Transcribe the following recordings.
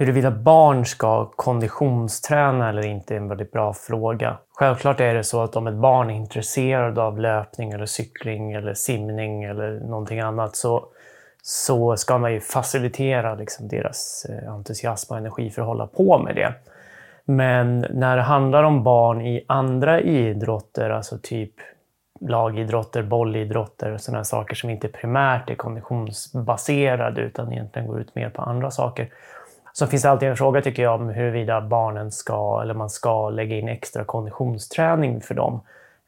Huruvida barn ska konditionsträna eller inte är en väldigt bra fråga. Självklart är det så att om ett barn är intresserad av löpning eller cykling eller simning eller någonting annat så, så ska man ju facilitera liksom deras eh, entusiasm och energi för att hålla på med det. Men när det handlar om barn i andra idrotter, alltså typ lagidrotter, bollidrotter och sådana saker som inte primärt är konditionsbaserade utan egentligen går ut mer på andra saker. Så finns det alltid en fråga tycker jag om huruvida barnen ska, eller man ska lägga in extra konditionsträning för dem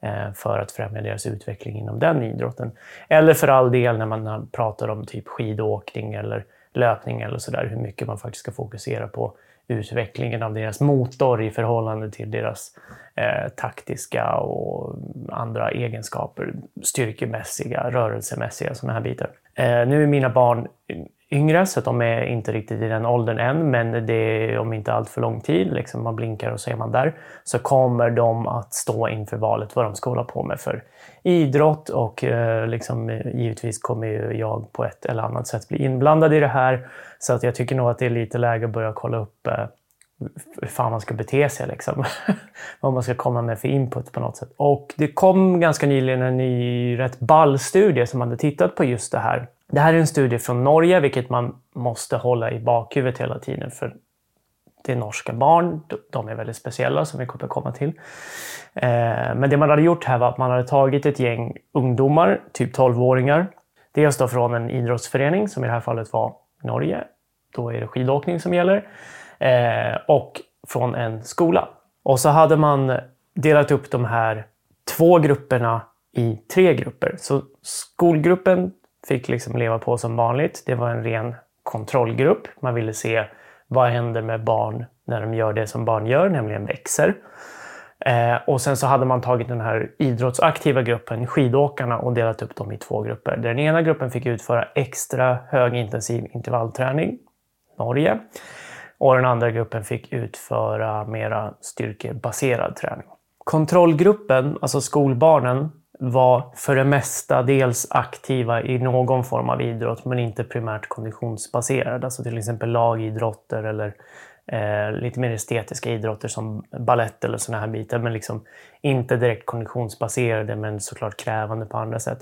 eh, för att främja deras utveckling inom den idrotten. Eller för all del när man pratar om typ skidåkning eller löpning eller sådär, hur mycket man faktiskt ska fokusera på utvecklingen av deras motor i förhållande till deras eh, taktiska och andra egenskaper, styrkemässiga, rörelsemässiga, sådana här bitar. Eh, nu är mina barn yngre så att de är inte riktigt i den åldern än men det är om inte allt för lång tid, liksom man blinkar och så är man där, så kommer de att stå inför valet vad de ska hålla på med för idrott och eh, liksom, givetvis kommer jag på ett eller annat sätt bli inblandad i det här. Så att jag tycker nog att det är lite läge att börja kolla upp eh, hur fan man ska bete sig. Liksom. Vad man ska komma med för input på något sätt. Och det kom ganska nyligen en ny rätt ball studie som hade tittat på just det här. Det här är en studie från Norge, vilket man måste hålla i bakhuvudet hela tiden. För det är norska barn, de är väldigt speciella som vi kommer komma till. Eh, men det man hade gjort här var att man hade tagit ett gäng ungdomar, typ 12-åringar. Dels då från en idrottsförening, som i det här fallet var Norge. Då är det skidåkning som gäller. Eh, och från en skola. Och så hade man delat upp de här två grupperna i tre grupper. Så skolgruppen fick liksom leva på som vanligt. Det var en ren kontrollgrupp. Man ville se vad händer med barn när de gör det som barn gör, nämligen växer. Eh, och sen så hade man tagit den här idrottsaktiva gruppen, skidåkarna, och delat upp dem i två grupper. Den ena gruppen fick utföra extra högintensiv intervallträning, Norge. Och den andra gruppen fick utföra mera styrkebaserad träning. Kontrollgruppen, alltså skolbarnen, var för det mesta dels aktiva i någon form av idrott men inte primärt konditionsbaserad. Alltså till exempel lagidrotter eller eh, lite mer estetiska idrotter som ballett eller sådana här bitar. Men liksom inte direkt konditionsbaserade men såklart krävande på andra sätt.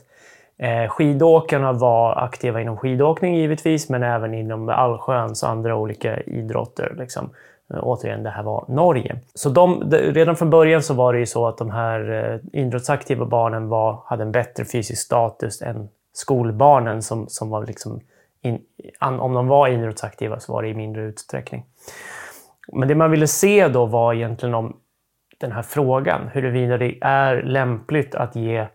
Eh, skidåkarna var aktiva inom skidåkning givetvis men även inom allsköns andra olika idrotter. Liksom. Eh, återigen, det här var Norge. Så de, redan från början så var det ju så att de här eh, idrottsaktiva barnen var, hade en bättre fysisk status än skolbarnen som, som var liksom in, om de var idrottsaktiva så var det i mindre utsträckning. Men det man ville se då var egentligen om den här frågan, huruvida det är lämpligt att ge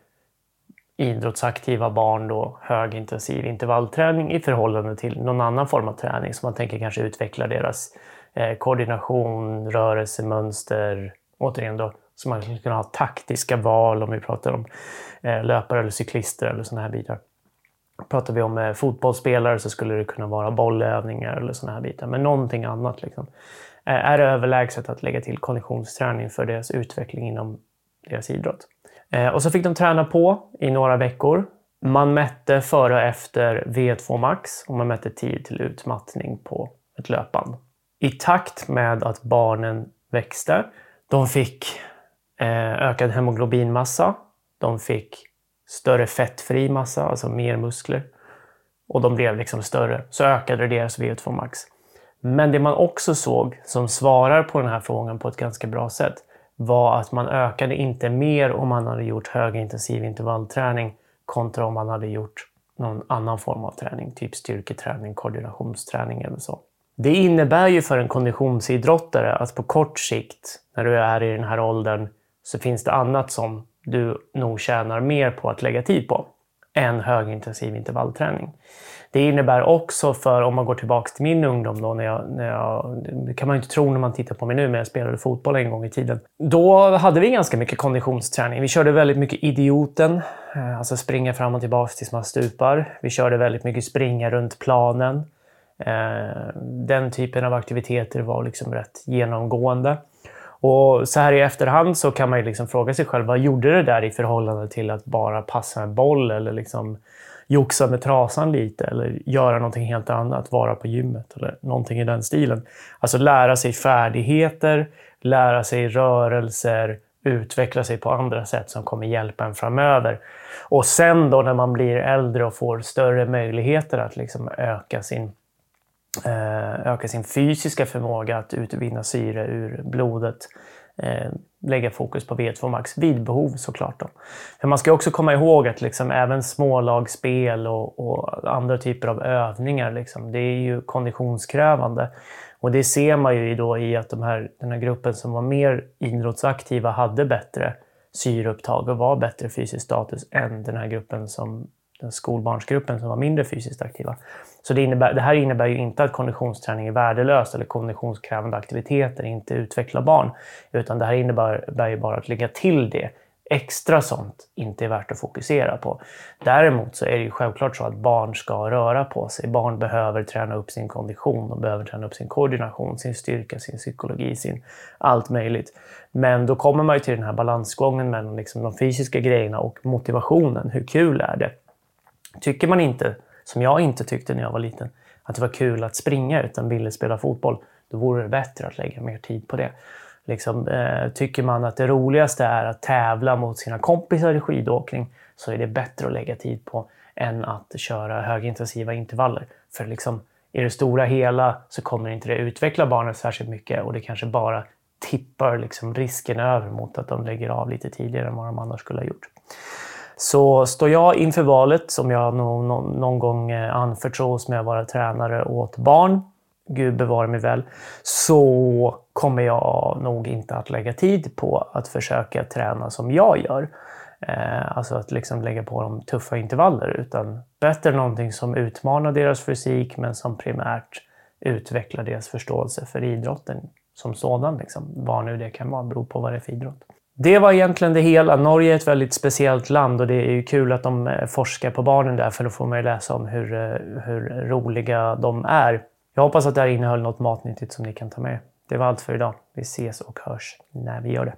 idrottsaktiva barn då högintensiv intervallträning i förhållande till någon annan form av träning som man tänker kanske utveckla deras eh, koordination, rörelsemönster, återigen då, så man skulle kunna ha taktiska val om vi pratar om eh, löpare eller cyklister eller sådana här bitar. Pratar vi om eh, fotbollsspelare så skulle det kunna vara bollövningar eller sådana här bitar, men någonting annat. Liksom. Eh, är det överlägset att lägga till konditionsträning för deras utveckling inom deras idrott. Eh, och så fick de träna på i några veckor. Man mätte före och efter V2 max och man mätte tid till utmattning på ett löpband i takt med att barnen växte. De fick eh, ökad hemoglobinmassa. De fick större fettfri massa, alltså mer muskler. Och de blev liksom större. Så ökade deras VO2 max. Men det man också såg, som svarar på den här frågan på ett ganska bra sätt, var att man ökade inte mer om man hade gjort högintensiv intervallträning kontra om man hade gjort någon annan form av träning, typ styrketräning, koordinationsträning eller så. Det innebär ju för en konditionsidrottare att på kort sikt, när du är i den här åldern, så finns det annat som du nog tjänar mer på att lägga tid på än högintensiv intervallträning. Det innebär också för, om man går tillbaka till min ungdom, då, när jag, när jag, det kan man ju inte tro när man tittar på mig nu, men jag spelade fotboll en gång i tiden. Då hade vi ganska mycket konditionsträning. Vi körde väldigt mycket idioten, eh, alltså springa fram och tillbaka tills man stupar. Vi körde väldigt mycket springa runt planen. Eh, den typen av aktiviteter var liksom rätt genomgående. Och så här i efterhand så kan man ju liksom fråga sig själv, vad gjorde det där i förhållande till att bara passa en boll eller liksom joxa med trasan lite eller göra någonting helt annat, vara på gymmet eller någonting i den stilen. Alltså lära sig färdigheter, lära sig rörelser, utveckla sig på andra sätt som kommer hjälpa en framöver. Och sen då när man blir äldre och får större möjligheter att liksom öka sin Eh, öka sin fysiska förmåga att utvinna syre ur blodet eh, lägga fokus på V2 Max vid behov såklart. Då. För man ska också komma ihåg att liksom även smålagsspel och, och andra typer av övningar, liksom, det är ju konditionskrävande. Och det ser man ju då i att de här, den här gruppen som var mer idrottsaktiva hade bättre syreupptag och var bättre fysisk status än den här gruppen som den skolbarnsgruppen som var mindre fysiskt aktiva. Så det, innebär, det här innebär ju inte att konditionsträning är värdelöst eller konditionskrävande aktiviteter inte utvecklar barn. Utan det här innebär ju bara att lägga till det. Extra sånt inte är värt att fokusera på. Däremot så är det ju självklart så att barn ska röra på sig. Barn behöver träna upp sin kondition, de behöver träna upp sin koordination, sin styrka, sin psykologi, sin allt möjligt. Men då kommer man ju till den här balansgången mellan liksom de fysiska grejerna och motivationen. Hur kul är det? Tycker man inte, som jag inte tyckte när jag var liten, att det var kul att springa utan ville spela fotboll, då vore det bättre att lägga mer tid på det. Liksom, eh, tycker man att det roligaste är att tävla mot sina kompisar i skidåkning så är det bättre att lägga tid på än att köra högintensiva intervaller. För liksom, i det stora hela så kommer inte det utveckla barnet särskilt mycket och det kanske bara tippar liksom risken över mot att de lägger av lite tidigare än vad de annars skulle ha gjort. Så står jag inför valet, som jag någon, någon gång eh, anförtros med att vara tränare åt barn, Gud bevare mig väl, så kommer jag nog inte att lägga tid på att försöka träna som jag gör. Eh, alltså att liksom lägga på dem tuffa intervaller, utan bättre någonting som utmanar deras fysik men som primärt utvecklar deras förståelse för idrotten som sådan. Liksom. Vad nu det kan vara, beror på vad det är för idrott. Det var egentligen det hela. Norge är ett väldigt speciellt land och det är ju kul att de eh, forskar på barnen där för då får man ju läsa om hur, eh, hur roliga de är. Jag hoppas att det här innehöll något matnyttigt som ni kan ta med Det var allt för idag. Vi ses och hörs när vi gör det.